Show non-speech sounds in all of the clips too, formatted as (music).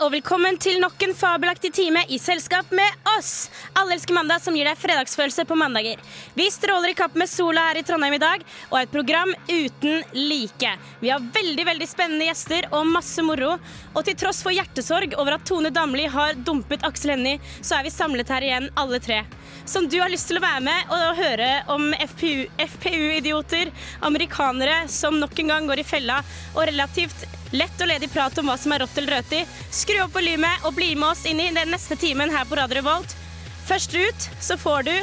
Og velkommen til nok en fabelaktig time i selskap med oss. Alle elsker mandag som gir deg fredagsfølelse på mandager. Vi stråler i kapp med sola her i Trondheim i dag, og et program uten like. Vi har veldig veldig spennende gjester og masse moro. Og til tross for hjertesorg over at Tone Damli har dumpet Aksel Hennie, så er vi samlet her igjen, alle tre. Som du har lyst til å være med og høre om FPU-idioter, amerikanere som nok en gang går i fella, og relativt lett og ledig prat om hva som er rått eller røti. Skru opp volumet og bli med oss inn i den neste timen her på Radio Revolt. Først ut så får du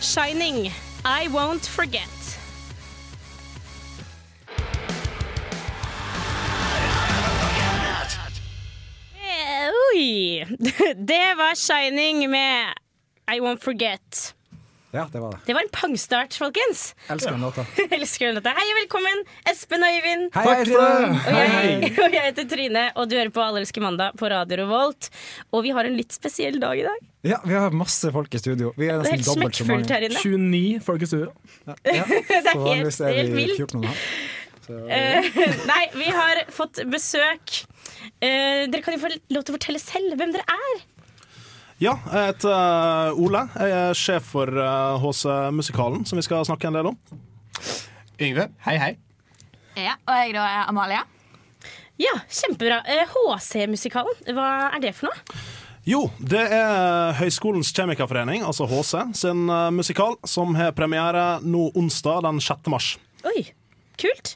Shining, I Won't Forget. Eh, Oi! (laughs) Det var Shining med I Won't Forget. Ja, det var det. Det var en pangstart, folkens. Elsker den låta. (laughs) Elsker den låta. Hei og velkommen, Espen og Øyvind. Hei, Takk for det. Og jeg, og jeg heter Trine, og du hører på Allelske mandag på Radio Revolt. Og vi har en litt spesiell dag i dag. Ja, vi har masse folk i studio. Vi er Det er nesten helt dobbelt så smekkfullt mange. her inne. 29 folk i studio. Ja, (laughs) Det er så helt- er helt vi vilt. 14 og. Så, Eh, (laughs) nei, vi har fått besøk. Eh, dere kan jo få lov til å fortelle selv hvem dere er. Ja, jeg heter eh, Ole. Jeg er sjef for eh, HC-musikalen, som vi skal snakke en del om. Yngve, hei hei. Ja, og jeg da er Amalie. Ja, kjempebra. Eh, HC-musikalen, hva er det for noe? Jo, det er Høgskolens kjemikerforening, altså HC, sin eh, musikal, som har premiere nå onsdag den 6. mars. Oi, kult.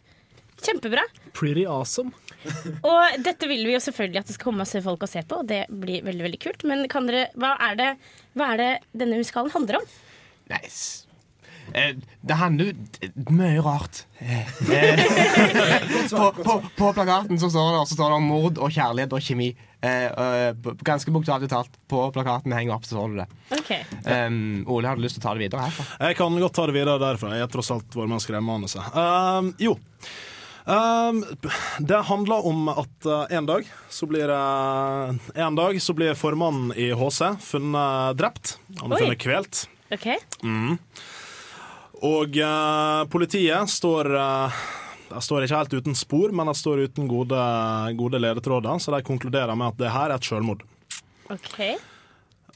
Kjempebra. Pretty awesome. (laughs) Og dette vil vi jo selvfølgelig at det skal komme masse folk og se på, og det blir veldig veldig kult. Men kan dere, hva, er det, hva er det denne musikalen handler om? Nice. Eh, det handler jo mye rart. Eh, (laughs) på, på, på plakaten så står, det, så står det om mord og kjærlighet og kjemi. Eh, eh, ganske bokstavelig talt. På plakaten henger opp, så står det det. Okay. Um, Ole, har du lyst til å ta det videre herfra? Jeg kan godt ta det videre derfra. Jeg har tross alt vært med å skrive manuset. Um, jo. Um, det handler om at uh, en dag så blir uh, En dag så blir formannen i HC funnet drept. Han er funnet kvelt. ok. Og uh, politiet står uh, de står ikke helt uten spor, men de står uten gode, gode ledetråder, så de konkluderer med at det her er et selvmord. Okay.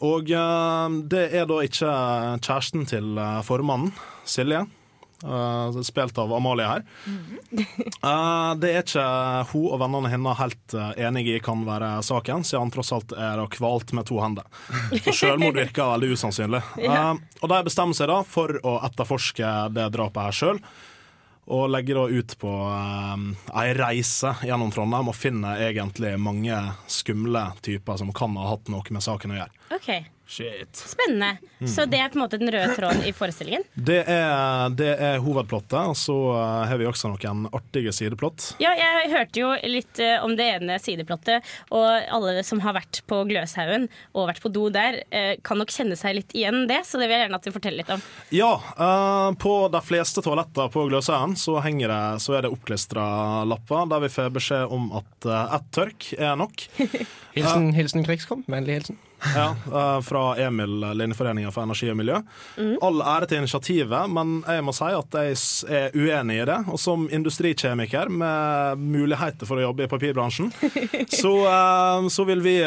Og eh, det er da ikke kjæresten til eh, formannen, Silje, eh, spilt av Amalie her. Uh, (laughs) det er ikke hun og vennene hennes helt uh, enige i kan være saken, siden han tross alt er kvalt med to hender. Så selvmord virker (laughs) veldig usannsynlig. (laughs) Uh, og de bestemmer seg da for å etterforske det drapet her sjøl. Og legger da ut på ei reise gjennom Trondheim og finner egentlig mange skumle typer som kan ha hatt noe med saken å gjøre. Ok, Shit. Spennende. Så det er på en måte den røde tråden i forestillingen? Det er, det er hovedplottet, og så uh, har vi også noen artige sideplott. Ja, jeg hørte jo litt eh, om det ene sideplottet, og alle som har vært på Gløshaugen og vært på do der, eh, kan nok kjenne seg litt igjen det, så det vil jeg gjerne at du forteller litt om. Ja, på de fleste toaletter på Gløshaugen så, henger det, så er det oppklistra lapper der vi får beskjed om at ett tørk er nok. (laughs) Hilsen, hilsen Krigskom. Vennlig hilsen. Ja, uh, fra Emil, Linjeforeningen for energi og miljø. All ære til initiativet, men jeg må si at jeg er uenig i det. Og som industrikjemiker med muligheter for å jobbe i papirbransjen, (laughs) så, uh, så vil vi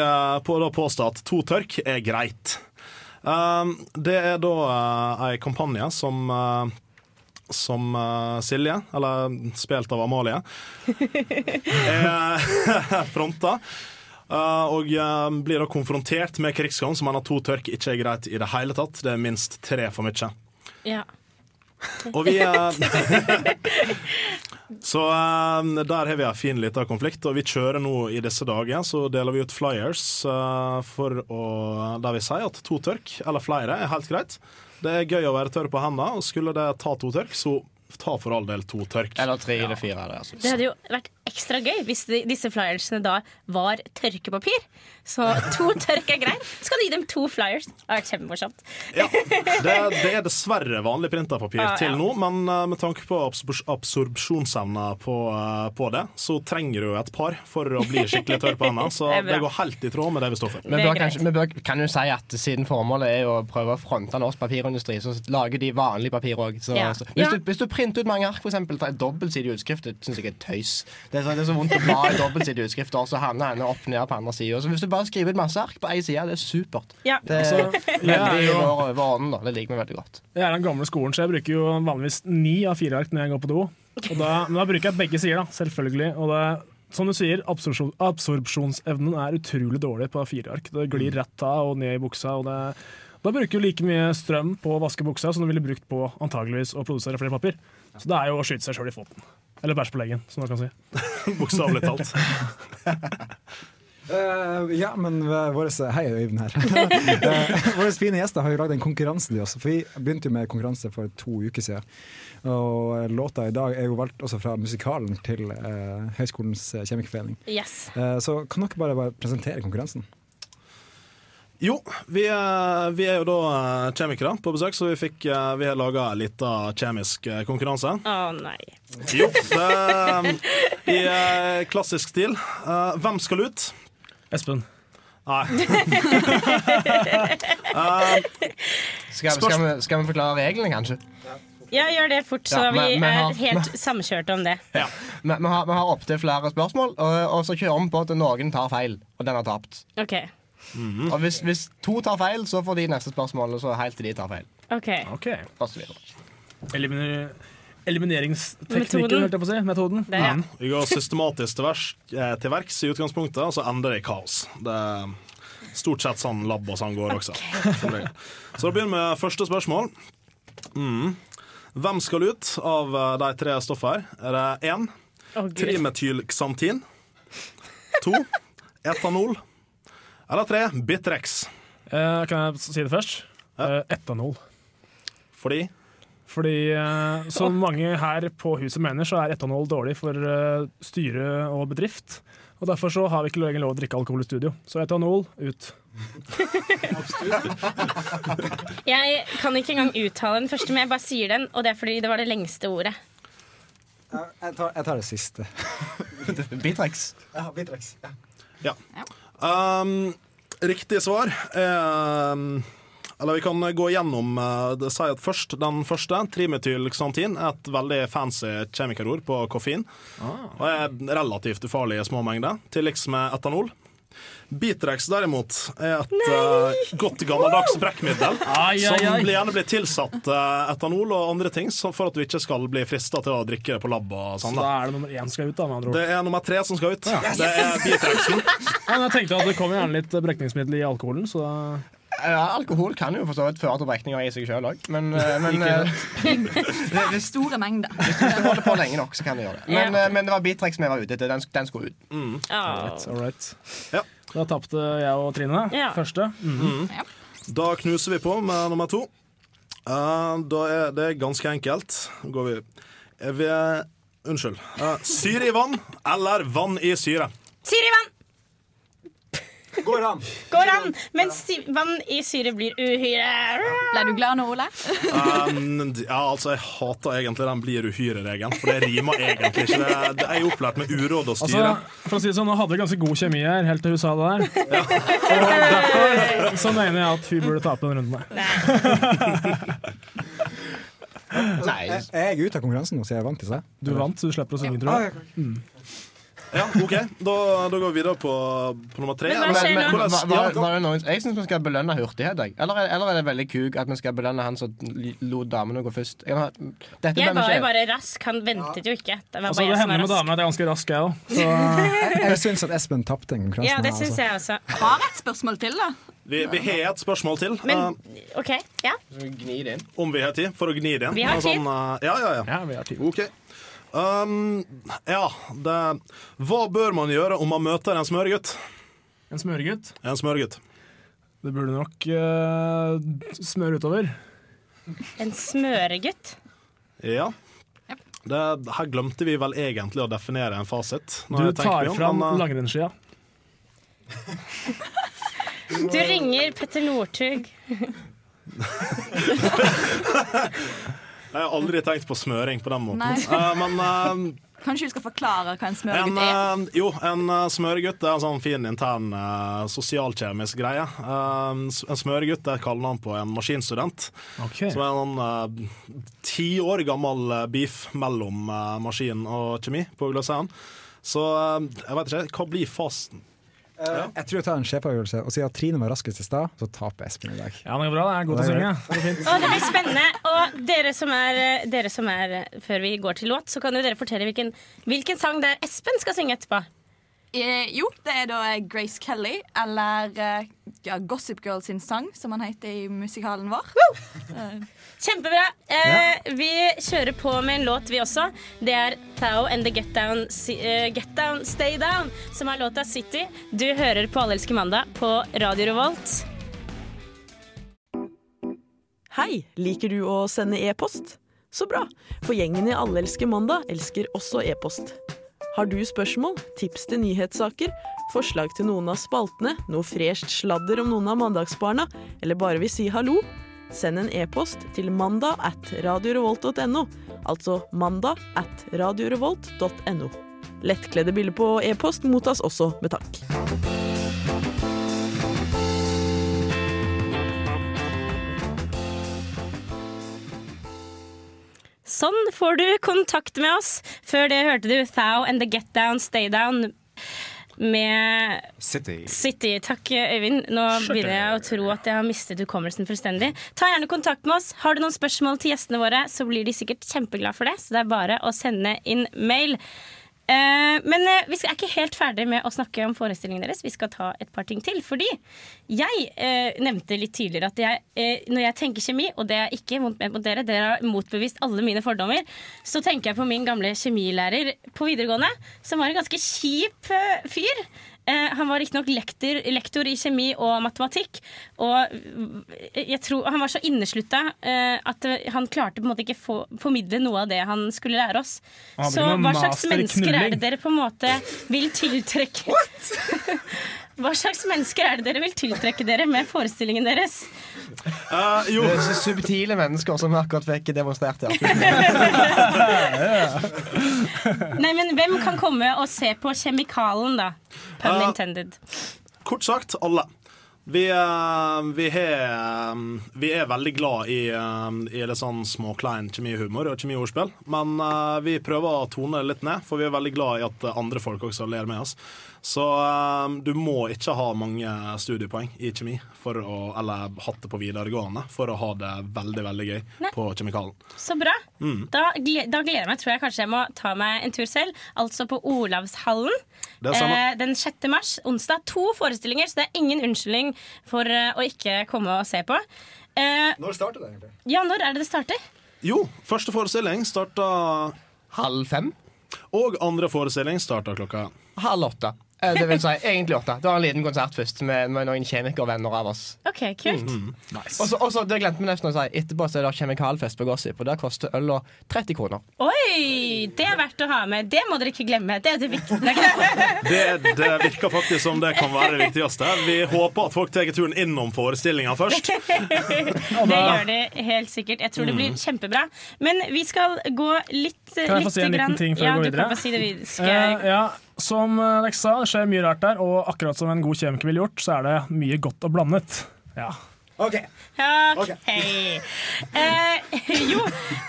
på, påstå at to tørk er greit. Det er da ei kampanje som som uh, Silje, eller spilt av Amalie, (laughs) er (laughs) fronta. Uh, og uh, blir da konfrontert med krigsgang, som mener to tørk ikke er greit i det hele tatt. Det er minst tre for mye. Ja. Og vi uh, (laughs) Så der har vi en fin liten konflikt, og vi kjører nå i disse dager. Så deler vi ut flyers for å, der vi sier at to tørk, eller flere, er helt greit. Det er gøy å være tørr på hendene, og skulle det ta to tørk, så ta for all del to tørk. Eller tre eller fire. Det, altså. Det hadde jo vært ekstra gøy hvis de, disse flyersene da var tørkepapir. Så to (laughs) tørk er greit. Så skal du gi dem to flyers. Det har vært kjempemorsomt. Ja, det, det er dessverre vanlig printerpapir Ah, ja. til nå, men eh, med tanke på absor- absorpsjonsevna på, eh, på det, så trenger du et par for å bli skikkelig tørr på hendene. Så (laughs) Det det går helt i tråd med det vi står for. Vi bør, kanskje, vi bør, kan jo si at siden formålet er å prøve å fronte norsk papirindustri, så lager de vanlig papir òg. Ja. hvis, Ja. du, hvis du printer ut mange ark, et dobbeltsidig utskrift, det syns jeg er tøys. Det det er så vondt å bla i dobbeltsidige utskrifter, og så havner ene opp ned på andre sida. Så hvis du bare skriver et masse ark på én side, det er supert. Ja. Det er jeg veldig er jo- vår, vår da. Det liker vi veldig godt. Jeg er den gamle skolen, så jeg bruker jo vanligvis ni av fire ark når jeg går på do. Og da, men da bruker jeg begge sider, da, selvfølgelig. Og det, som du sier, absorpsjon, absorpsjonsevnen er utrolig dårlig på fire ark. Det glir rett av og ned i buksa. Og det, da bruker du like mye strøm på å vaske buksa som du ville brukt på antageligvis å produsere flere papir. Så det er jo å skyte seg sjøl i foten. Eller bæsje på leggen, som man kan si. (laughs) Bokstavelig talt. Uh, (laughs) ja, men uh, våre, Hei, Øyvind her. (laughs) uh, våre fine gjester har jo lagd en konkurranse til oss. For Vi begynte jo med konkurranse for to uker siden. Og eh, låta i dag er jo valgt også fra musikalen til eh, Høgskolens eh, kjemikerforening. Yes. Eh, så kan dere bare, bare presentere konkurransen? Jo, vi er, vi er jo da eh, kjemikere på besøk, så vi, fikk, eh, vi har laga en liten kjemisk eh, konkurranse. Å nei. Jo, det er i eh, klassisk stil. Eh, hvem skal ut? Espen. Nei. (laughs) Skal, skal, vi, skal vi forklare reglene, kanskje? Ja, gjør det fort, så Ja, vi men er har- helt samkjørte om det. Ja. Vi, vi har, vi har opptil flere spørsmål, og, og så kjører vi på at noen tar feil, og den har tapt. OK. Og hvis, hvis to tar feil, så får de neste spørsmål, og så helt til de tar feil. ok okay. Og så. Eliminer elimineringsteknikken, Metoden. jeg på å si. Metoden. Det, ja. Vi går systematisk til, vers, eh, til verks i utgangspunktet, og så ender det i kaos. Det er stort sett sånn lab og sånn går også. Okay. Så da begynner vi med første spørsmål. Mm. Hvem skal ut av eh, de tre stoffene? Er det én oh, Gud. trimetylxantin? To etanol? Eller tre Bitrex? Eh, kan jeg si det først? Ja. Eh, etanol. Fordi Fordi eh, som mange her på huset mener, så er etanol dårlig for eh, styre og bedrift. Og Derfor så har vi ikke lenger lov å drikke alkohol i studio. Så etanol ut. (laughs) Jeg kan ikke engang uttale den første, men jeg bare sier den, og det er fordi det var det lengste ordet. Jeg tar, jeg tar det siste. Bitrex. Ja, Bitrex. Ja. Um, riktig svar um, Eller vi kan gå gjennom uh, det si at først, Den første, trimetylxantin, er et veldig fancy kjemikerord på koffein. Og er relativt ufarlig i små mengder, til liks med etanol. Bitrex derimot er et uh, godt gammeldags brekkmiddel Ai, ai, som ai. blir gjerne blir tilsatt uh, etanol og andre ting for at du ikke skal bli frista til å drikke det på lab. og sånn da da. er det nummer én som skal ut, da, med andre ord. Det er nummer tre som skal ut. Det er Bitrexen. Ja, men jeg tenkte at det kommer gjerne litt brekningsmiddel i alkoholen, så da Ja, alkohol kan jo for så vidt føre til brekninger i seg sjøl òg, men, eh, (laughs) men eh, Ved (laughs) store mengder. hvis du holder på lenge nok, så kan du gjøre det. Men, Ja. eh, men det var Bitrex vi var ute etter. Den, den skulle ut. Åh. all right. Ja. Da tapte jeg og Trine. Ja. Første. Mm. Da knuser vi på med nummer to. Uh, da er det ganske enkelt. Går vi er vi Unnskyld. Uh, syre i vann eller vann i syre? Syre i vann Går an! går an, men vann i syre blir uhyre. Ble du glad nå, Ole? Um, ja, altså, jeg hater egentlig den blir uhyre-regelen, for det rimer egentlig ikke. Det, det er jo opplært med uråd Altså, styre. for å si det sånn, Nå hadde vi ganske god kjemi her, helt til hun sa det der. Og derfor så mener jeg at hun burde tape den runden der. Nei, Jeg, jeg er ute av konkurransen nå, så jeg vant til seg. Du vant, så du slipper å synge, tror jeg. Ja, OK. Da, da går vi videre på, på nummer tre. Men hva skjer men, nå? hva- hva- var det noen, jeg syns vi skal belønne hurtighet. Jeg. Eller, er- eller er det veldig kuk at vi skal belønne han som lot damene gå først? Jeg, dette Jeg var jo bare rask. Han ventet jo ikke. Det var Altså, bare det jeg som hender var med rask. damene at jeg er ganske rask, jeg òg. Så Jeg, syns at Espen tapte den konkurransen. Ja, det her, syns altså. jeg også. Har et spørsmål til, da. Vi, vi har et spørsmål til, Men eh, OK, ja. Gni det inn. om vi har tid, for å gni det inn. Vi har Altså, tid. eh, ja, ja, ja. ja, vi har tid. OK. Um, ja, det Hva bør man gjøre om man møter en smørgutt? En smøregutt. En smørgutt. Det burde nok uh, smøre utover. En smøregutt. Ja. Det, her glemte vi vel egentlig å definere en fasit. Du tar om, fram men, eh, langrennsskia. Du ringer Petter Northug. (laughs) (laughs) Jeg har aldri tenkt på smøring på den måten. Eh, men uh, Kanskje du skal forklare hva en en, smørgutt er? eh, jo, en uh, smøregutt er en sånn fin intern uh, sosialkjemisk greie. Uh, en smøregutt er kallenavn på en maskinstudent. Okay. Som er en sånn ti år gammel beef mellom maskin og kjemi på Gløshaugen. Så jeg vet ikke, hva blir fasten? Jeg tror jeg tar en sjefavgjørelse, og siden Trine var raskest i stad, så taper Espen i dag. Ja, det er bra. Det er god til å synge. Det. Å, det blir spennende. Og dere som, er, dere som er Før vi går til låt, så kan jo dere fortelle hvilken, hvilken sang det er Espen skal synge etterpå. Eh, jo, det er da Grace Kelly, eller eh, ja, Gossip Girl sin sang, som han heter i musikalen vår. Kjempebra. Eh, Vi kjører på med en låt, vi også. Det er Thao and the Get Down, eh, Get Down Stay Down, som er låta City. Du hører på Allelske mandag på Radio Revolt. Hei, liker du å sende e-post? Så bra, for gjengen i Allelske mandag elsker også e-post. Har du spørsmål, tips til nyhetssaker, forslag til noen av spaltene, noe fresht sladder om noen av mandagsbarna, eller bare vil si hallo? Send en e-post til mandag at radiorevolt.no, altså mandag at radiorevolt.no. Lettkledde bilder på e-post mottas også med takk. Sånn får du kontakt med oss. Før det hørte du Thou and the Get Down Stay Down med City. City. Takk, Øyvind. Nå begynner jeg å tro at jeg har mistet hukommelsen fullstendig. Ta gjerne kontakt med oss. Har du noen spørsmål til gjestene våre, så blir de sikkert kjempeglade for det. Så det er bare å sende inn mail. Eh, men eh, vi er ikke helt ferdig med å snakke om forestillingen deres. Vi skal ta et par ting til. Fordi jeg eh, nevnte litt tidligere at jeg, når jeg tenker kjemi, og det er ikke mot, mot dere, dere har motbevist alle mine fordommer, så tenker jeg på min gamle kjemilærer på videregående, som var en ganske kjip fyr. Eh, han var riktignok lektor, lektor i kjemi og matematikk. Og eh, jeg tror han var så inneslutta eh, at han klarte på en måte ikke få, formidle noe av det han skulle lære oss. Så hva slags mennesker er det dere på en måte vil tiltrekke (laughs) Hva slags mennesker er det dere vil tiltrekke dere med forestillingen deres? Uh, jo, Det er så subtile mennesker som akkurat fikk demonstrert det. (laughs) Nei, men Hvem kan komme og se på Kjemikalen, da? Pun uh, intended. kort sagt alle. Vi, eh, vi, er, vi er veldig glad i, i litt sånn småklein kjemihumor og kjemiordspill. Men vi prøver å tone det litt ned, for vi er veldig glad i at andre folk også ler med oss. Så eh, du må ikke ha mange studiepoeng i kjemi, for å, eller hatt det på videregående, for å ha det veldig veldig gøy Nei. på kjemikalen. Så bra. Mm. Da, da gleder jeg meg. Tror jeg kanskje jeg må ta meg en tur selv. Altså på Olavshallen. Eh, den 6. mars, onsdag. To forestillinger, så det er ingen unnskyldning for uh, å ikke komme og se på. Eh, Når starter det egentlig? ja, når er det det starter? Jo, første forestilling starta Halv fem? Og andre forestilling starta klokka Halv åtte. Eh, Det vil si egentlig åtte. Det var en liten konsert først med, med noen kjemikervenner av oss. OK, kult. Mm. Og så, og så, det glemte vi nesten å si Etterpå så er det kjemikalfest på Gossip, og der koster øl og 30 kroner. Oi! Det er verdt å ha med. Det må dere ikke glemme. Det er det viktigste. (laughs) Det, det virker faktisk som det kan være det viktigste. Vi håper at folk tar turen innom forestillinga først. (laughs) Det gjør de helt sikkert. Jeg tror det blir kjempebra. Men vi skal gå litt Mm. Kan jeg få si en liten ting før ja, vi går du videre? Kan få si det vi Skal Uh, ja, som eh, dere sa, det skjer mye rart der, og akkurat som en god kjemiker ville gjort, så er det mye godt og blandet. Ja. OK. OK. Eh, jo,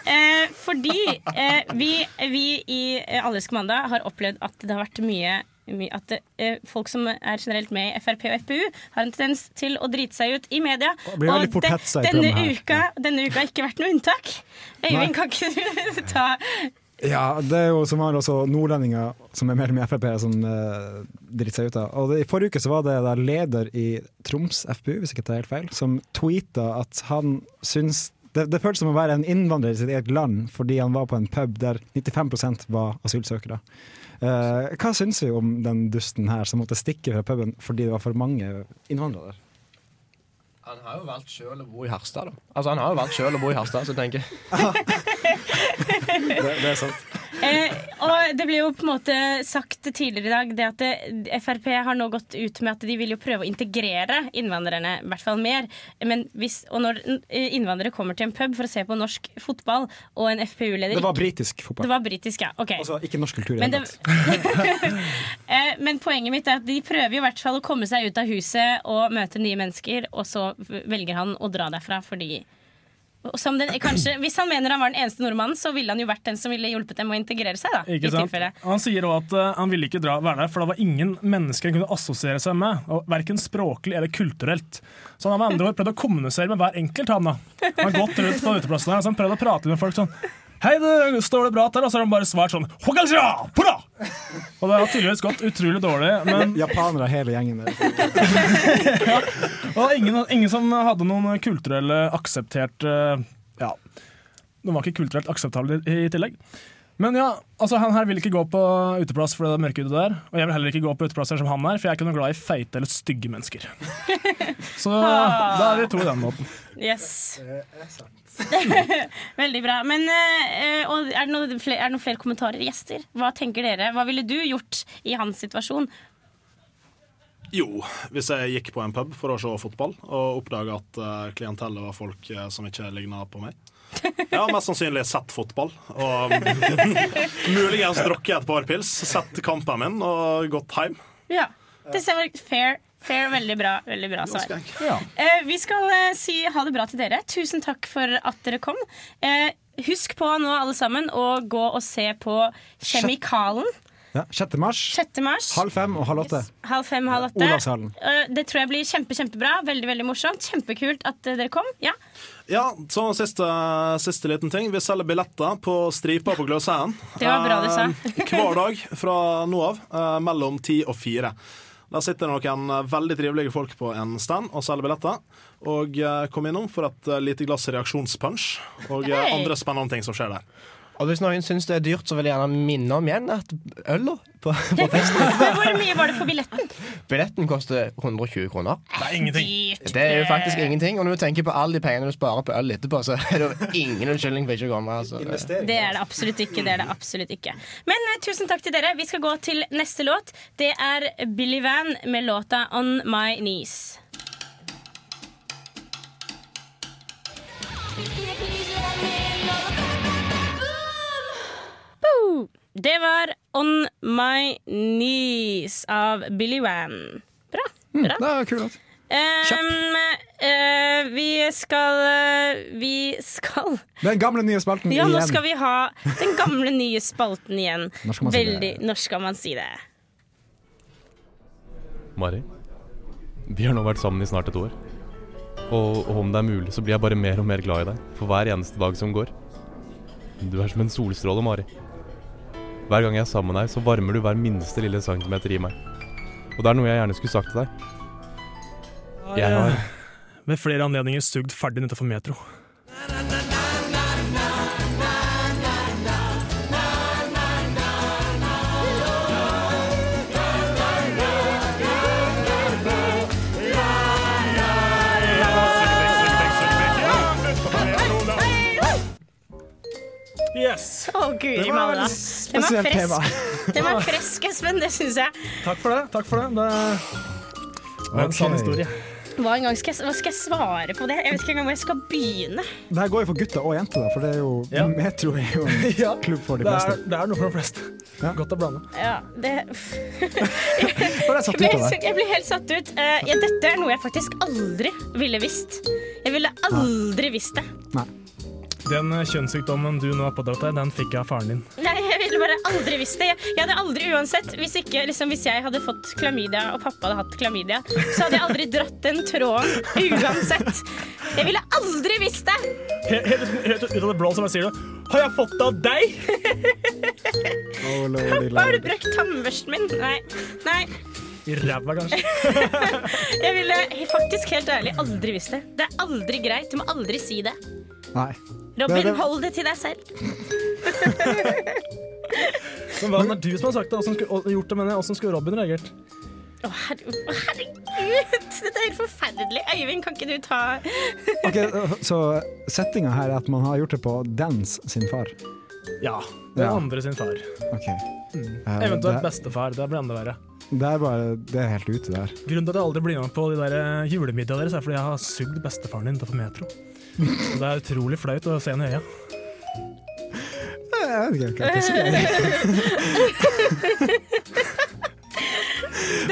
eh, fordi eh, vi, vi i Alles kommanda har opplevd at det har vært mye at eh, folk som er generelt med i Frp og FpU, har en tendens til å drite seg ut i media. Og fort de- denne, uka, denne uka har ikke vært noe unntak. Øyvind, kan ikke du ta Ja, det er jo som har også nordlendinger som er medlem i Frp, som uh, driter seg ut av. Og det, I forrige uke så var det da leder i Troms FpU, hvis ikke tar helt feil, som tweeta at han syns det, det føltes som å være en innvandrer i sitt eget land fordi han var på en pub der 95% var asylsøkere. Eh, hva syns vi om den dusten her som måtte stikke fra puben fordi det var for mange innvandrere der? Han har jo valgt sjøl å bo i Harstad, da. Altså, han har jo valgt selv å bo i Harstad, så tenker jeg (laughs) Det, det er sant. Eh, og det ble jo på en måte sagt tidligere i dag det at det, Frp har nå gått ut med at de vil jo prøve å integrere innvandrerne, i hvert fall mer. Men hvis, og når eh, innvandrere kommer til en pub for å se på norsk fotball, og en FPU-leder Det var britisk fotball. Det var britisk, ja. Ok. Altså ikke norsk kultur i det (laughs) eh, men poenget mitt er at de prøver jo i hvert fall å komme seg ut av huset og møte nye mennesker, og så velger han å dra derfra fordi den, kanskje, Hvis han mener han var den eneste nordmannen, så ville han jo vært den som ville hjulpet dem å integrere seg. da. Han sier også at uh, han ville ikke dra, være der, for det var ingen mennesker han kunne assosiere seg med. og Verken språklig eller kulturelt. Så han har med andre ord prøvd å kommunisere med hver enkelt. Han. Han har gått rundt på uteplassen her, og prøvd å prate med folk sånn Hei, det står det bra til? Og så har han bare svart sånn «Hokalsja! Pura!» Og det har tydeligvis gått utrolig dårlig. Men (laughs) Japanere, hele gjengen der. (laughs) og ingen, ingen som hadde noen kulturelle akseptert eh, Ja, de var ikke kulturelt akseptable i, i tillegg. Men ja, altså han her vil ikke gå på uteplass fordi det er mørke ute der. Og jeg vil heller ikke gå på uteplasser som han er, for jeg er ikke noe glad i feite eller stygge mennesker. (laughs) Så da er vi to i den måten. Yes. (laughs) Veldig bra. Men eh, og er, det noen flere, noe flere kommentarer? Gjester? Hva tenker dere? Hva ville du gjort i hans situasjon? Jo, hvis jeg gikk på en pub for å se fotball og oppdaga at uh, klientellet var folk eh, som ikke ligna på meg. Jeg har mest sannsynlig sett fotball og (laughs) muligens drukket et par pils, sett kampen min og gått hjem. Ja. Det ser fair. Fair, Veldig bra. veldig bra svar. Ja. Eh, vi skal eh, si ha det bra til dere. Tusen takk for at dere kom. Eh, husk på nå, alle sammen, å gå og se på Kjemikalen Ja, 6. mars, 6. mars. halv fem og halv åtte. Halv fem, halv åtte. Olavshallen. Eh, det tror jeg blir kjempe, kjempebra. Veldig veldig morsomt. Kjempekult at eh, dere kom. Ja. Ja, så siste, siste liten ting. Vi selger billetter på Stripa på Gløshaugen. Det var bra du sa. Eh, Hver dag fra nå av, eh, mellom ti og fire. Der sitter noen eh, veldig trivelige folk på en stand og selger billetter. Og eh, kom innom for et eh, lite glass reaksjonspunch og andre spennende ting som skjer der. Og hvis noen syns det er dyrt, så vil jeg gjerne minne om igjen at øl på, (laughs) på festen Hvor mye var det for billetten? Billetten koster 120 kroner. Det er ingenting. Det er jo faktisk ingenting. Og når du tenker på alle de pengene du sparer på øl etterpå, så er det jo ingen unnskyldning for ikke å komme. Altså. Det er det absolutt ikke. det er det absolutt ikke Men eh, tusen takk til dere. Vi skal gå til neste låt. Det er Billy Van med låta On My Knees. Det var On My Knees av Billy Van. Bra. bra. Det er kult. Um, uh, vi skal uh, Vi skal Den gamle, nye spalten Ja, nå skal vi ha den gamle, nye spalten igjen. Når skal man si det? Når skal man si det? Mari, vi har nå vært sammen i snart et år. Og, og om det er mulig, så blir jeg bare mer og mer glad i deg for hver eneste dag som går. Du er som en solstråle, Mari. Hver gang jeg er sammen med deg, så varmer du hver minste lille centimeter i meg. Og det er noe jeg gjerne skulle sagt til deg. Jeg har ved flere anledninger sugd ferdig utenfor metro. Yes! Å, Gud, Det var malla. Den var fresk, Den var fresk Espen. Det syns jeg. Takk for det. takk for det. Det var en okay. sann historie. Hva, en gang skal jeg, hva skal jeg svare på det? Jeg vet ikke engang hvor jeg skal begynne. Det her går jo for gutter og jenter, for det er jo, Ja. Metro er jo en (laughs) Ja, klubb for de Det er, fleste. det er noe for de fleste. Ja. Godt å blande. Ja, det (laughs) jeg satt jeg ut av jeg blir helt satt ut. Uh, ja, dette er noe jeg faktisk aldri ville visst. Jeg ville aldri visst det. Nei. Den kjønnssykdommen du nå har pådratt deg, den fikk jeg av faren din. Nei, bare aldri visst det. Jeg, jeg hadde aldri uansett Hvis, ikke, liksom, hvis jeg hadde fått klamydia, og pappa hadde hatt klamydia, så hadde jeg aldri dratt den tråden uansett. Jeg ville aldri visst det! Helt, helt, helt ut av det blå som jeg sier det. 'Har jeg fått det av deg?' Oh, Hva har du brukt tannbørsten min? Nei. Nei. I ræva, kanskje. (laughs) Jeg ville faktisk helt ærlig aldri visst det. Det er aldri greit. Du må aldri si det. Nei. Robin, Det- det- hold det til deg selv. (laughs) Men hva er det du som har sagt det? Hvordan skulle, gjort det, mener jeg. Hvordan skulle Robin reagert? Å, herre, herregud! (laughs) Dette er helt forferdelig. Øyvind, kan ikke du ta (laughs) Ok, Så settinga her er at man har gjort det på Dans sin far. Ja. Den Ja. andre sin far. Ok. Eh, Eventuelt det, bestefar. Det blir enda verre. det er bare Det er helt ute der. Grunnen til at jeg aldri blir med på de der eh, julemiddagene deres, er fordi jeg har sugd bestefaren din utenfor metro. (laughs) Så det er utrolig flaut å se henne i øya. Jeg vet ikke hva jeg skal si.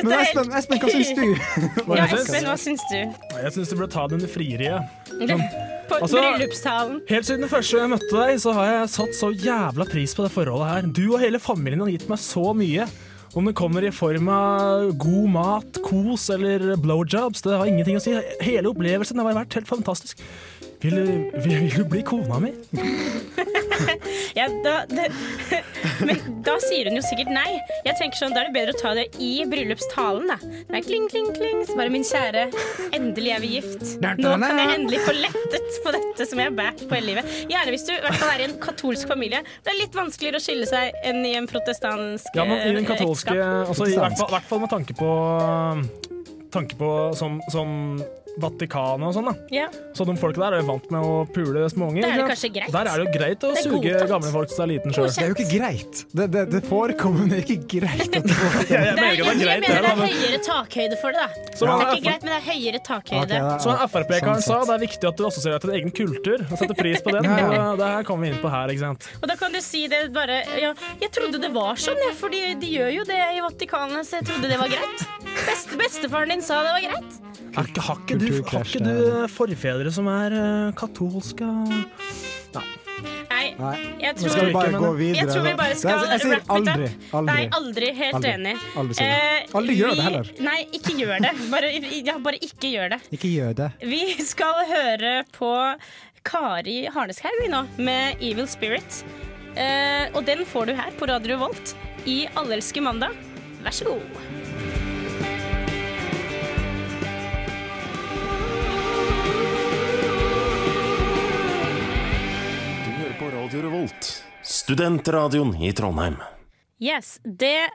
Men Espen, Espen, hva syns du? (laughs) Hva Ja. Espen, hva syns du? Jeg syns du burde ta den frieriet. På Altså-. Helt siden det første jeg møtte deg, så har jeg satt så jævla pris på det forholdet her. Du og hele familien har gitt meg så mye. Om det kommer i form av god mat, kos eller blowjobs, det har ingenting å si. Hele opplevelsen har vært helt fantastisk. Vil du, vil, vil du bli kona mi? (laughs) (laughs) Ja, da, det, (laughs) men da sier hun jo sikkert nei. Jeg tenker sånn, Da er det bedre å ta det i bryllupstalen. da. Det er kling, kling, kling. Så bare min kjære, endelig er vi gift. Nå kan jeg endelig få lettet på dette som jeg har båret på hele livet. Gjerne hvis du i hvert fall er i en katolsk familie. Det er litt vanskeligere å skille seg enn i en protestansk Ja, men i den eh, katolske ekteskap. altså, I hvert fall, hvert fall med tanke på Tanke på som, som Vatikanet og sånn, da. Ja. Så de folka der er jo vant med å pule småunger. Der er det kanskje greit. Der er det jo greit å Det er suge godtatt. gamle folk som er liten sjøl. Det er jo ikke greit. Det, det, det forekommer, men det er ikke greit. (laughs) At det forekommer. Jeg Det er, jeg, det er mener det det. er høyere takhøyde for det, da. Så Det er ikke greit, men det er høyere takhøyde. Okay, Så Frp-karen sånn sa det er viktig at du assosierer deg til din egen kultur. Og setter pris på den. (laughs) Ja, ja. Og Det her kommer vi inn på her, ikke sant. Og da kan du si det bare ja, Jeg trodde det var sånn, jeg, for de gjør jo det i Vatikanet, så jeg trodde det var greit. Best, bestefaren din sa det var greit. Har ikke, du, har ikke du forfedre som er eh, katolske? Nei, Nei. jeg tror skal vi bare gå videre. Jeg tror vi bare skal jeg, jeg sier aldri. aldri. Nei, aldri. Helt Aldri. enig. Aldri si det. Eh, Aldri gjør det heller. Nei, ikke gjør det. Bare, ja, bare ikke gjør det. Ikke gjør det. Vi skal høre på Kari Harneshaug nå, med 'Evil Spirit'. Uh, og den får du her på Radio Volt i Allelske mandag. Vær så god. Radio Revolt, studentradioen i Trondheim. Yes, det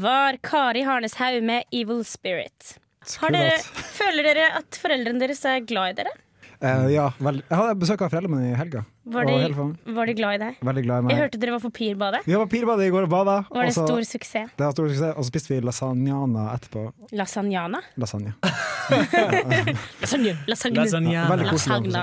var Kari Harneshaug med 'Evil Spirit'. Har dere, føler dere at foreldrene deres er glad i dere? Eh, ja, vel, jeg hadde besøk av foreldrene mine i helga. Var de, var de glad i deg? Veldig glad i meg. Jeg hørte dere var på Pirbadet. Vi var på Pirbadet i går og bada. Var det også, stor suksess? det var stor suksess. Og så spiste vi lasagnana etterpå. Lasagnana? Lasagne. (laughs) Lasagne. Lasagne. Lasagne. Veldig koselig.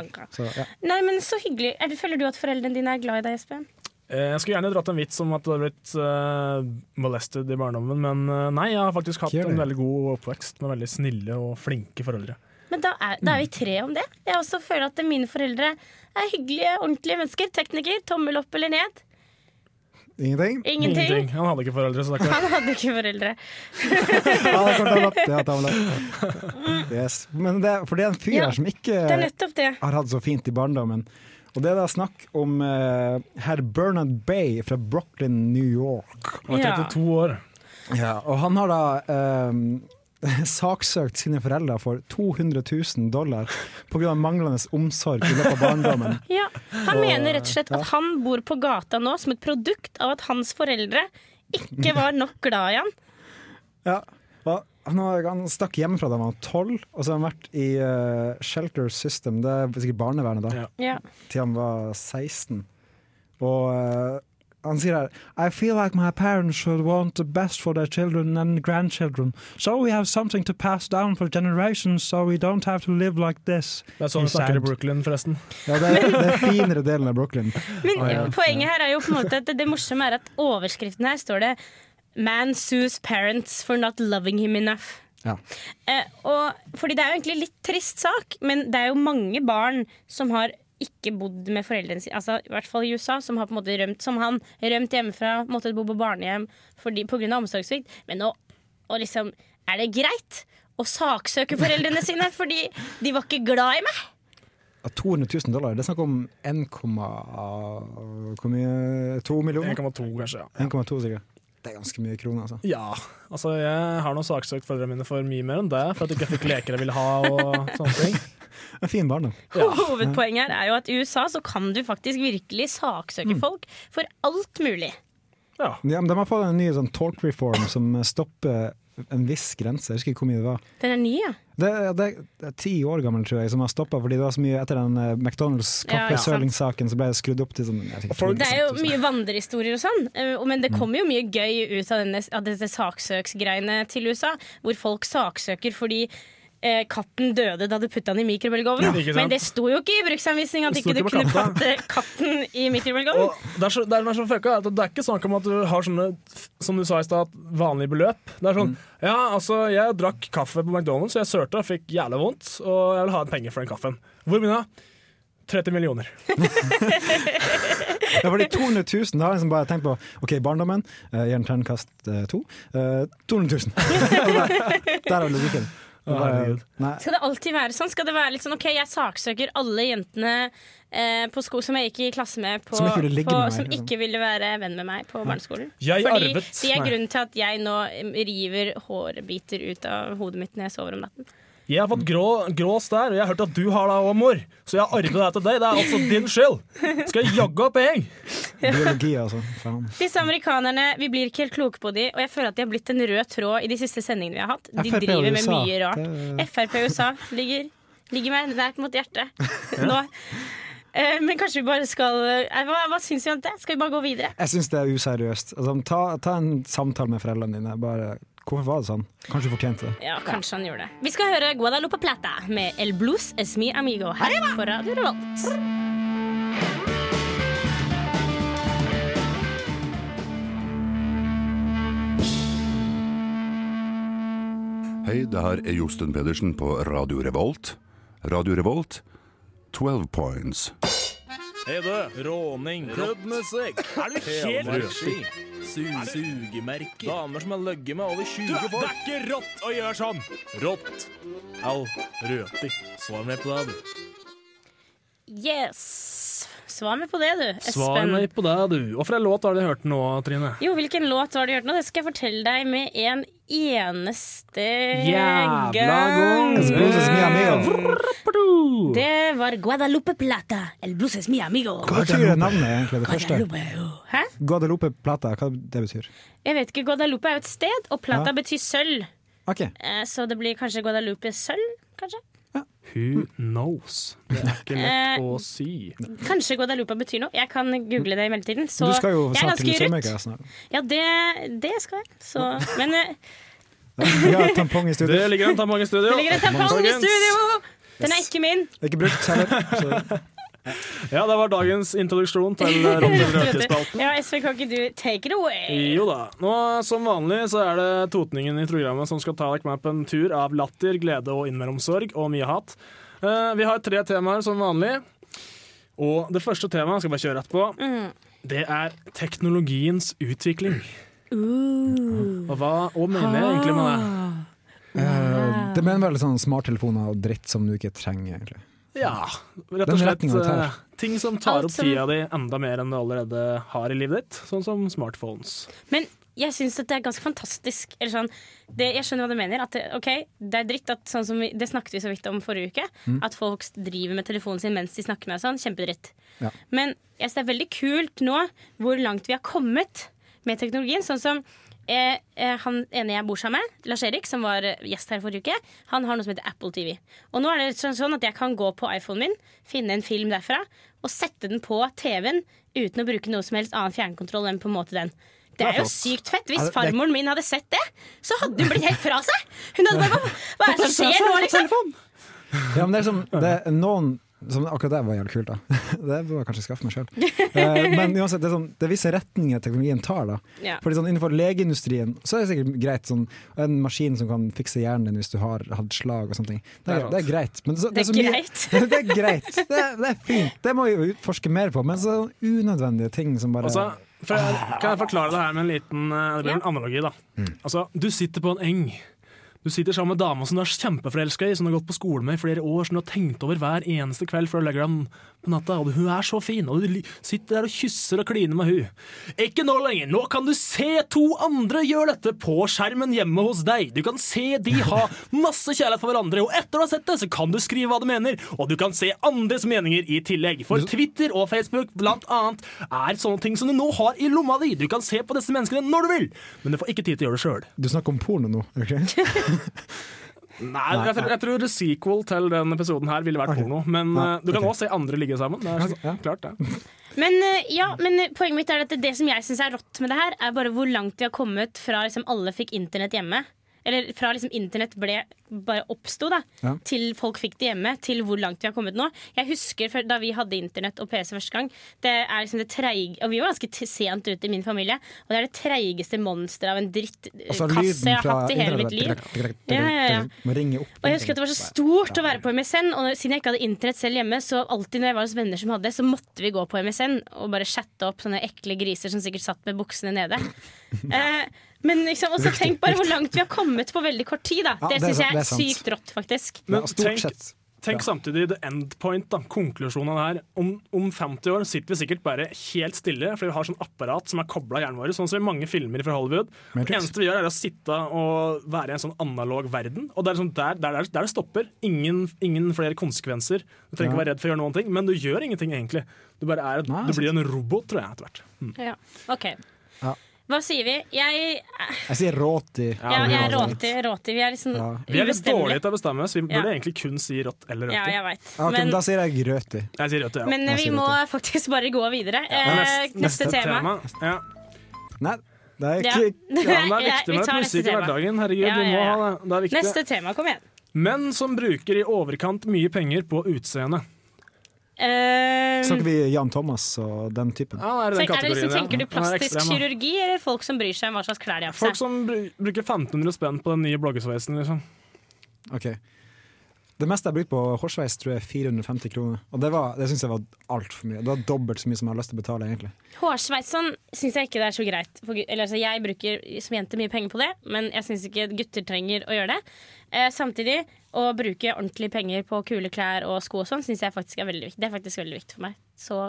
Ja. Nei, men så hyggelig. Er det, føler du at foreldrene dine er glad i deg, Espen? Eh, Jeg skulle gjerne dratt en vits om at du har blitt uh, molested i barndommen, men uh, nei, jeg har faktisk hatt en veldig god oppvekst med veldig snille og flinke foreldre. Men da er, da er vi tre om det. Jeg også føler at mine foreldre er hyggelige, ordentlige mennesker. Tekniker. Tommel opp eller ned. Ingenting? Ingenting. Han hadde ikke foreldre, så. Han hadde ikke foreldre. (laughs) Ja, tommel opp. Yes. Men det, for det er en fyr Ja, her som ikke Det er det. har hatt så fint i barndommen. Og det er da snakk om uh, herr Bernard Bay fra Brooklyn, New York. Han var 32 år. Ja, og han har da eh, (laughs) saksøkt sine foreldre for 200 000 dollar pga. manglende omsorg i løpet av barndommen. (laughs) Ja, Han Og, mener rett og slett ja. at han bor på gata nå som et produkt av at hans foreldre ikke var nok glad i han. (laughs) Ja, og han, har, han stakk hjemmefra da han var tolv, og så har han vært i uh, Shelter System, det er sikkert barnevernet da, Ja. Ja. til han var 16. Og eh, han sier her I feel like my parents should want the best for their children and grandchildren. So we have something to pass down for generations, so we don't have to live like this. Det er sånn He snakker i. Brooklyn, forresten. Ja, det er, det er finere delen av Brooklyn. Men Ah, ja. poenget her er jo på en måte at det, det morsomme er at overskriften her står det 'Man sues parents for not loving him enough'. Ja. Eh, og, fordi det er jo egentlig litt trist sak, men det er jo mange barn som har ikke bodd med foreldrene sine, altså i hvert fall i USA, som har på en måte rømt som han, rømt hjemmefra, måttet bo på barnehjem pga. omsorgssvikt. Men nå og liksom, er det greit å saksøke foreldrene sine fordi de var ikke glad i meg? 200 000 dollar, det er snakk om 1, hvor mye? 2 millioner? 1,2 kanskje. ja. 1,2 sikkert. Det er ganske mye kroner, altså. Ja, altså jeg har nå saksøkt foreldrene mine for mye mer enn det, for at jeg ikke fikk leker jeg ville ha og sånne ting. (laughs) En fin barndom. Hovedpoenget her er jo at i USA så kan du faktisk virkelig saksøke folk for alt mulig. Ja. Ja, men de har fått en ny sånn talk reform som stopper en viss grense. Jeg husker ikke hvor mye det var. Den er ny, ja. Det, det, det er ti år gammel, tror jeg, som har stoppa fordi det var så mye etter den eh, McDonald's Ja, ja, sant. kaffesølingssaken, så ble det skrudd opp til sånn ikke, Det er jo mye vandrehistorier og sånn, eh, men det kommer jo mye gøy ut av, denne, av dette saksøksgreiene til USA. Hvor folk saksøker fordi eh, katten døde da du putta den i mikrobølgeovnen. Ja, men det sto jo ikke i bruksanvisninga at ikke du ikke kunne katta. patte katten i mikrobølgeovnen. Det er, så, det er, så at det er ikke snakk om at du har sånne Som du sa i stad, vanlige beløp. Det er sånn Ja, altså, jeg drakk kaffe på McDonald's, og jeg sørte og fikk jævlig vondt, og jeg vil ha en penger for den kaffen. Hvor mye da? 30 millioner. (laughs) det var de 200 000, da har jeg liksom bare tenkt på OK, barndommen, uh, gir den terningkast eh, to. Eh, 200 000. der, der er logikken. Herregud. Skal det alltid være sånn? Skal det være litt sånn OK, jeg saksøker alle jentene eh, på sko som jeg gikk i klasse med på, Som ikke ville på, med meg, Som liksom. ikke ville være venn med meg på barneskolen. Jeg Fordi arvet de er grunnen til at jeg nå river hårbiter ut av hodet mitt når jeg sover om natten. Jeg har fått grå, grå stær, og jeg har hørt at du har det òg, mor. Så jeg har arvet det til deg. Det er altså din skyld. Skal jeg jaggu opp jeg? (laughs) biologi, altså. Faen. Disse amerikanerne, Vi blir ikke helt kloke på de, og jeg føler at de har blitt en rød tråd i de siste sendingene vi har hatt. De FrP driver med mye rart. det- Frp og USA ligger, ligger meg nært mot hjertet (laughs) nå. Eh, Men kanskje vi bare skal eh, Hva, hva syns vi om det? Skal vi bare gå videre? Jeg syns det er useriøst. Altså, ta, ta en samtale med foreldrene dine. Bare, hvorfor var det sånn? Kanskje du fortjente det. Ja, kanskje han gjorde det. Vi skal høre Guadalupe Plata med El Blues Es Mi Amigo her på Radio Revolt. Hei, det her er Josten Pedersen på Radio Revolt. Radio Revolt, 12 points. Hei, du. Råning. Klubbmusikk. Er du helt? Sugemerker. Damer som har ligget med over 20 folk. Det er ikke rått å gjøre sånn! Rått. Au. Røti. Svar meg på det, du. Yes. Svar meg på det, du. Svar Espen. meg på det, du. Og for en låt har du hørt nå, Trine? Jo, hvilken låt har du hørt nå? Det skal jeg fortelle deg med en eneste Jævla gang. Det var Guadalupe Plata. El blues es mi amigo. Hva betyr det navnet, egentlig? Det første? Guadalupe. Hæ? Guadalupe Plata, hva det betyr? Jeg vet ikke. Guadalupe er jo et sted, og Plata Ja. betyr sølv. OK. Eh, Så det blir kanskje Guadalupe sølv? Kanskje? Who knows? Det er ikke lett Eh, å si. Kanskje Guadalupa betyr noe. Jeg kan google det i mellomtiden. Så Du skal jo jeg er snart til rutt. snart. Ja, det, det skal jeg. Så, men eh, Vi har tampong i studio. Det ligger en tampong i studio. det ligger en tampong i studio! Den er ikke min. Ikke brukt heller. Ja, det var dagens introduksjon til (laughs) røti-spalten. Ja, SV, kan ikke du take it away? Jo da. Nå, Som vanlig så er det totningen i programmet som skal ta dere med på en tur av latter, glede og innmellomsorg og mye hat. Uh, vi har tre temaer som vanlig. Og det første temaet skal jeg bare kjøre rett på. Mm. Det er teknologiens utvikling. Og hva og mener jeg egentlig med det? Uh, det mener vel sånn smarttelefoner og dritt som du ikke trenger, egentlig. Ja, rett og slett eh, ting som tar opp som- tida di enda mer enn du allerede har i livet ditt, sånn som smartphones. Men jeg syns det er ganske fantastisk. Eller sånn, det, jeg skjønner hva du mener. At det, ok, det er dritt at sånn som vi, Det snakket vi så vidt om forrige uke. Mm. At folk driver med telefonen sin mens de snakker med deg sånn. Kjempedritt. Ja. Men jeg synes det er veldig kult nå hvor langt vi har kommet med teknologien. Sånn som eh, eh, han ene jeg bor sammen med, Lars Erik, som var eh, gjest her forrige uke, han har noe som heter Apple TV. Og nå er det sånn, sånn at jeg kan gå på iPhonen min, finne en film derfra, og sette den på TV-en uten å bruke noe som helst annen fjernkontroll enn på en måte den. Det er jo sykt fett. Hvis farmoren min hadde sett det, så hadde hun blitt helt fra seg. Hun hadde bare Hva, hva er det som skjer nå, liksom? Ja, men det er, som, det er noen som, Akkurat det var jævlig kult, da. (laughs) Det burde jeg kanskje skaffe meg sjøl. men uansett, det er, sånn, det er visse retninger teknologien tar. da Ja. Fordi sånn, Innenfor legeindustrien så er det sikkert greit sånn, en maskin som kan fikse hjernen din hvis du har hatt slag og sånne ting. Det er, Det er det er greit. Men så, Det er så mye- greit. (laughs) det er greit. Det er, det er fint. Det må vi utforske mer på. Men så unødvendige ting som bare Altså, for jeg, kan jeg forklare det her med en liten eh, Det blir en analogi, da. Altså, du sitter på en eng. Du sitter sammen med dama som du er kjempeforelska i, som du har gått på skole med i flere år, som du har tenkt over hver eneste kveld før du legger deg på natta, og hun er så fin, og du sitter der og kysser og kliner med hun. Ikke nå lenger, nå kan du se to andre gjøre dette på skjermen hjemme hos deg. Du kan se de ha masse kjærlighet for hverandre, og etter å ha sett det, så kan du skrive hva du mener, og du kan se andres meninger i tillegg. For Twitter og Facebook blant annet er sånne ting som du nå har i lomma di. Du kan se på disse menneskene når du vil, men du får ikke tid til å gjøre det sjøl. Du snakker om porno nå, ikke? (laughs) (laughs) Nei, jeg, tror- jeg tror sequel til den episoden her ville vært okay. porno. Men Ja, eh, du kan òg også se andre ligge sammen. Det er så, Ja. klart det. Men, eh, ja, men eh, poenget mitt er at det som jeg syns er rått med det her, er bare hvor langt vi har kommet fra liksom alle fikk internett hjemme. Eller fra liksom internett ble, bare oppsto, da, Ja. til folk fikk det hjemme, til hvor langt vi har kommet nå. Jeg husker da vi hadde internett og PC første gang. Det er liksom det treige Og vi var ganske sent ute i min familie. Og det er det treigeste monsteret av en drittkasse Altså jeg har hatt i hele mitt liv. Ja, ja, ja. Og jeg husker at det var så stort å være på MSN, og siden jeg ikke hadde internett selv hjemme, så alltid når jeg var hos venner som hadde det, så måtte vi gå på MSN og bare chatte opp sånne ekle griser som sikkert satt med buksene nede. (laughs) Eh, men liksom, også tenk bare hvor langt vi har kommet på veldig kort tid. Da. Ja, det det syns jeg er er sykt rått, faktisk. Men Ja, tenk, tenk samtidig the end point, da, konklusjonen her. Om, om 50 år sitter vi sikkert bare helt stille, fordi vi har sånn apparat som er kobla hjernen vår, sånn som i mange filmer fra Hollywood. Det eneste vi gjør, er å sitte og være i en sånn analog verden. Og det er sånn der, der, der, der det stopper. Ingen, ingen flere konsekvenser. Du trenger ikke Ja. være redd for å gjøre noen ting, men du gjør ingenting egentlig. Du, bare er, Nei, du blir en robot, tror jeg, etter hvert. Mm. Ja. OK. Hva sier vi? Jeg, Jeg sier råti. ja, ja jeg er råti. råti. Vi er liksom Ja. Vi er litt dårlige til å bestemme oss. Vi burde Ja. egentlig kun si rått eller Ja, jeg vet. Ja, okay, men Men, da sier jeg røti. Jeg sier røti, ja. men jeg vi sier må røti. faktisk bare gå videre. Eh, Neste- neste, tema. Ja. Nei, det er ikke (laughs) det er viktig vi med musikk i hverdagen. Herregud, Ja, vi må ha det. Det er. Neste tema, kom igjen. Menn som bruker i overkant mye penger på utseende. Eh, Snakker vi Jan Thomas og den typen? Ja, er det den er det liksom, tenker du plastisk ekstrem, kirurgi, eller folk som bryr seg om hva slags klær de har på Folk som bruker 1500 spenn på den nye bloggesveisen, liksom. Ok. Det meste jeg har brukt på hårsveis, tror jeg er 450 kroner. Og det, var- det syns jeg var altfor mye. Det var dobbelt så mye som jeg har lyst til å betale, egentlig. Hårsveis sånn syns jeg ikke det er så greit. For, eller, altså, jeg bruker som jente mye penger på det, men jeg syns ikke gutter trenger å gjøre det. Uh, samtidig, å bruke ordentlige penger på kule klær og sko og sånn, syns jeg faktisk er veldig viktig. Det er faktisk veldig viktig for meg. Så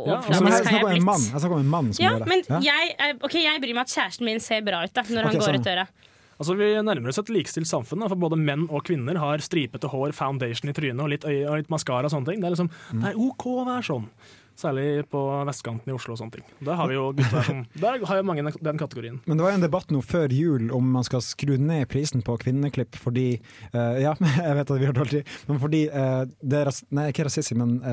Ja, men jeg snakker jeg om en mann, jeg snakker om en mann som Ja, gjør det. men Ja? jeg, okay, jeg bryr meg at kjæresten min ser bra ut da når okay, han går sånn. ut døra. Altså, Vi nærmer oss et likestilt samfunn, da, for både menn og kvinner har stripete hår, foundation i trynet og litt øye og litt maskara og sånne ting. Det er liksom, Mm. det er OK å være sånn. Særlig på vestkanten i Oslo og sånne ting. Der har vi jo gutter (laughs) som Der har jo mange den- kategorien. Men det var jo en debatt nå før jul om man skal skru ned prisen på kvinneklipp fordi uh, Ja, (laughs) jeg vet at vi har dårlig tid, men fordi uh, det er Nei, ikke rasistisk, men uh,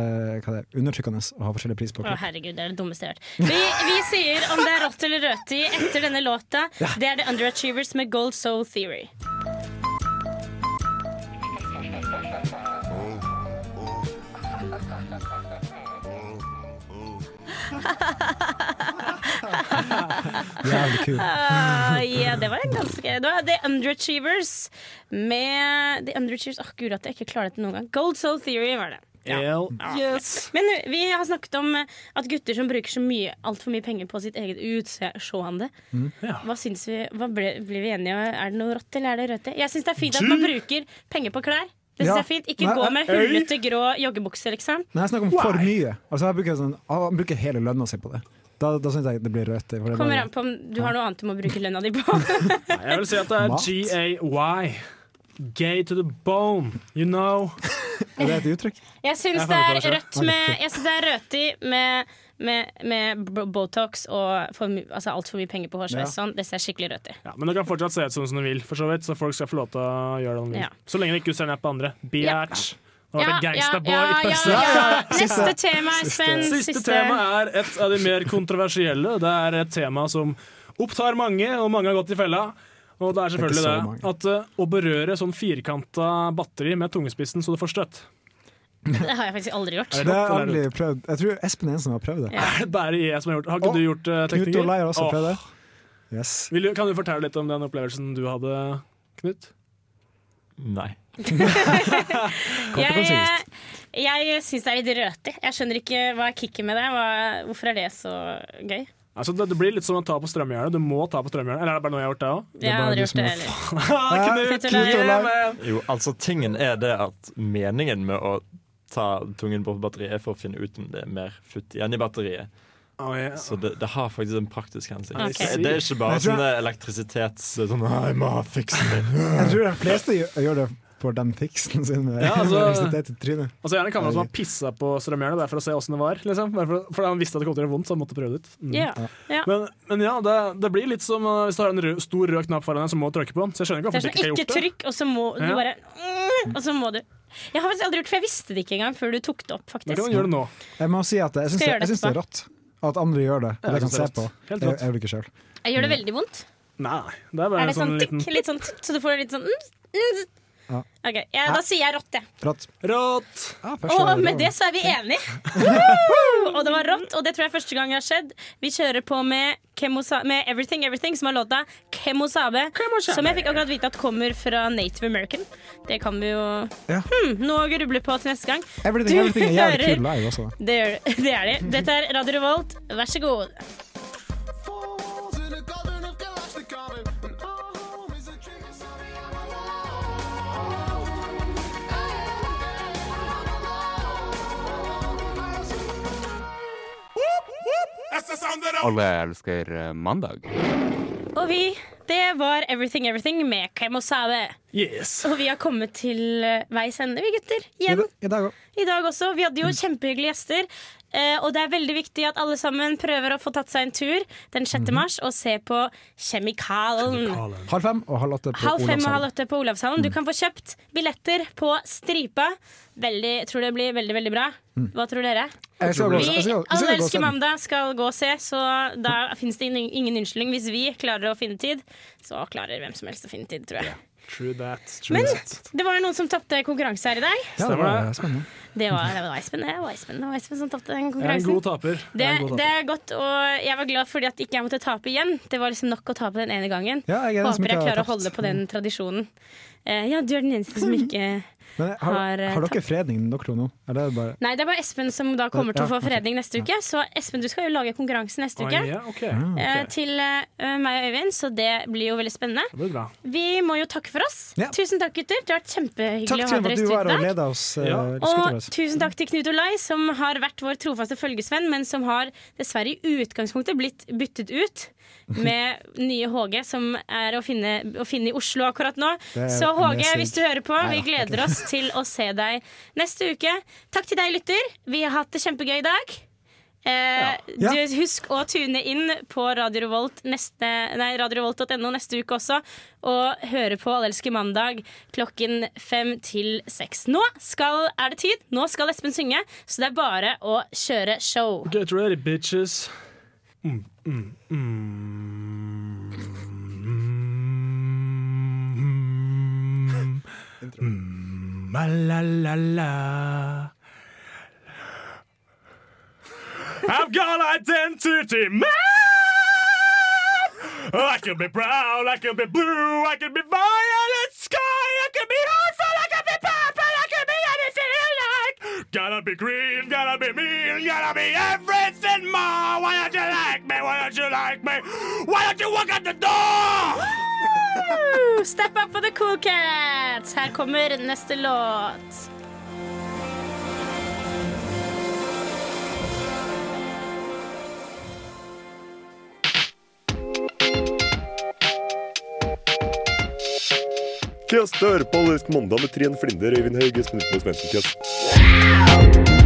hva er det, undertrykkende å ha forskjellig pris på Å, herregud, det er det dummeste jeg har hørt. Vi, vi sier om det er rått eller røti etter denne låta. Det er The Underachievers med Gold Soul Theory. (laughs) (laughs) Jævlig kul. uh, ja, det var en ganske Det var The Underachievers med The Underachievers Åh, Gud, at jeg ikke klarer dette noen gang. Gold Soul Theory var det. Ja. yes. Men vi har snakket om at gutter som bruker så mye altfor mye penger på sitt eget utseende. Ja. Hva syns vi, hva ble, blir vi enige om? Er det noe rått eller er det rødt? Jeg syns det er fint at man bruker penger på klær. Det synes jeg er fint. Ikke Nei, gå med øy. hullete grå joggebukse, liksom. Nei, jeg snakker om for mye. Altså, jeg bruker sånn, jeg bruker hele lønna si på det. Da, da syns jeg det blir rødt. er Kommer an på om du har noe annet du må bruke lønna di på. (laughs) Nei, Jeg vil si at det er. G-A-Y. Gay to the bone, you know. Er det et uttrykk? Jeg syns det er rødt med Jeg synes det er røti med, med, med Botox og for, altså altfor mye penger på hårsveis. Ja. Sånn. Det ser skikkelig rødt i. Ja, men det kan fortsatt se ut som du vil, for så vidt. Så folk skal få lov til å gjøre det de vil. Ja. Så lenge du ikke ser ned på andre. Biatch. Nå er det ja. Neste tema, Espen. Siste tema er et av de mer kontroversielle. Det er et tema som opptar mange, og mange har gått i fella. Og det er selvfølgelig Det det, er at uh, å berøre sånn firkanta batteri med tungespissen så du får støtt. Det har jeg faktisk aldri gjort. Det har jeg aldri prøvd. Jeg tror Espen Ensen har prøvd det. Ja. (laughs) Bare jeg som har gjort det. Har ikke oh, du gjort uh, Knut tekniker? Olai har også oh. prøvd det. Yes. Vil du, kan du fortelle litt om den opplevelsen du hadde, Knut? Nei. (laughs) jeg Jeg, konsist. jeg syns det er litt røtig. Jeg skjønner ikke hva er kicket med det. Hva, hvorfor er det så gøy? Altså, det, det blir litt som å ta på strømjernet. Du må ta på strømjernet. Eller er det bare noe jeg har gjort, det òg? Jeg har aldri gjort det heller. (laughs) Jo, altså tingen er det at meningen med å ta tungen bort på batteriet er for å finne ut om det er mer futt igjen i batteriet. Så det, det har faktisk en praktisk hensikt. Okay. Det, det er ikke bare sånn elektrisitets... Sånn, «Nei, jeg må ha fiksen min. Jeg tror de fleste gjør det for den fiksen sin med Ja, altså- elektrisitet i trynet. Altså, gjerne kamerat som har pissa på strømjernet bare for å se åssen det var. Liksom. For, for han visste at det kom til å gjøre vondt, så han måtte prøve det ut. Mm. Ja. Ja. Men, men ja, det, det blir litt som uh, hvis du har en rød, stor rød knapp foran deg, så må du trykke på den. Så jeg skjønner ikke hvorfor sånn ikke ikke gjort det. trykk, og så må du bare mm, Og så må du. Jeg har faktisk aldri gjort for jeg visste det ikke engang før du tok det opp, faktisk. Jeg må si at jeg syns det, det er rått at andre gjør det. Ja, det jeg kan se det på. Jeg, jeg gjør det ikke sjøl. Jeg gjør det veldig vondt. Nei, det er bare Er en det sånn sånn tikk, liten litt sånn tikk, så du får litt sånn mm, mm. Ja. Ok, ja, Da sier jeg rått, jeg. Rått. Rått. Og med det så er vi enige! (laughs) Og det var rått, og det tror jeg er første gang det har skjedd. Vi kjører på med, Kemosa med Everything Everything, som har låta Kemosabe. Som jeg fikk akkurat vite at kommer fra Native American. Det kan vi jo Ja. hmm, nå gruble på til neste gang. Everything, Du everything er jævlig hører- kul live også. Det, det. det er de. Dette er Radio Revolt, vær så god. Alle elsker eh, mandag. Og vi, det var Everything Everything med Kemosabe. Yes. Og vi har kommet til eh, veis ende, vi gutter. Igjen. I dag. I dag også. Vi hadde jo kjempehyggelige gjester. Uh, og det er veldig viktig at alle sammen prøver å få tatt seg en tur den 6. mars og se på Kjemikalen. Halv fem og halv åtte på Halv fem og Olavshallen. halv åtte på Olavshallen. Du kan få kjøpt billetter på Stripa. Veldig, tror det blir veldig veldig bra. Hva tror dere? Vi, jeg skal- jeg skal alle gå og se elsker mandag skal gå og se, så da finnes det ingen, ingen unnskyldning. Hvis vi klarer å finne tid, så klarer hvem som helst å finne tid, tror jeg. True that. True Men that. det var noen som tapte konkurranse her i dag. Ja, det var spennende. Det var, det var Espen, det var Espen, det var Espen som tapte den Jeg er en god taper. Jeg Det, er en god det taper. er godt, og jeg var glad fordi at ikke jeg måtte tape igjen. Det var liksom nok å tape den ene gangen. Ja, jeg er den som Håper jeg klarer å holde på den tradisjonen. Eh, ja, du er den eneste som ikke (laughs) Men har, har, eh, har dere fredning, dere to nå? Er det bare Nei, det er bare Espen som da kommer til å få fredning neste uke. Så Espen, du skal jo lage konkurranse neste uke. ja, ok. eh, Ok. Til uh, meg og Øyvind, så det blir jo veldig spennende. Det blir bra. Vi må jo takke for oss. Ja. Tusen takk, gutter. Det har vært kjempehyggelig Takk å ha dere i at du var studio oss. uh, Ja. Og tusen takk til Knut Olai, som har vært vår trofaste følgesvenn, men som har dessverre i utgangspunktet blitt byttet ut (laughs) med nye HG, som er å finne, å finne i Oslo akkurat nå. Er Så HG, hvis du hører på, vi er gleder oss (laughs) til å se deg neste uke. Takk til deg, lytter. Vi har hatt det kjempegøy i dag. Eh, Ja. Du, husk å tune inn på Radio Revolt neste, nei, radiorevolt.no neste uke også, og høre på Allelske mandag klokken fem til seks. Nå skal, er det tid. Nå skal Espen synge, så det er bare å kjøre show. Get ready, bitches. Mm, mm, mm, mm, mm, la, la, la. I've got identity man. I can be brown, I can be blue, I can be violet Gotta be green, gotta be mean, gotta be everything more. Why don't you like me? Why don't you like me? Why don't you walk out the door? Woo! Step up for the cool cats! Her kommer neste låt. Kast dør på Allersk mandag med Trine Flinder, Øyvind Hauge, Espen Utmo Svendsen. Kast.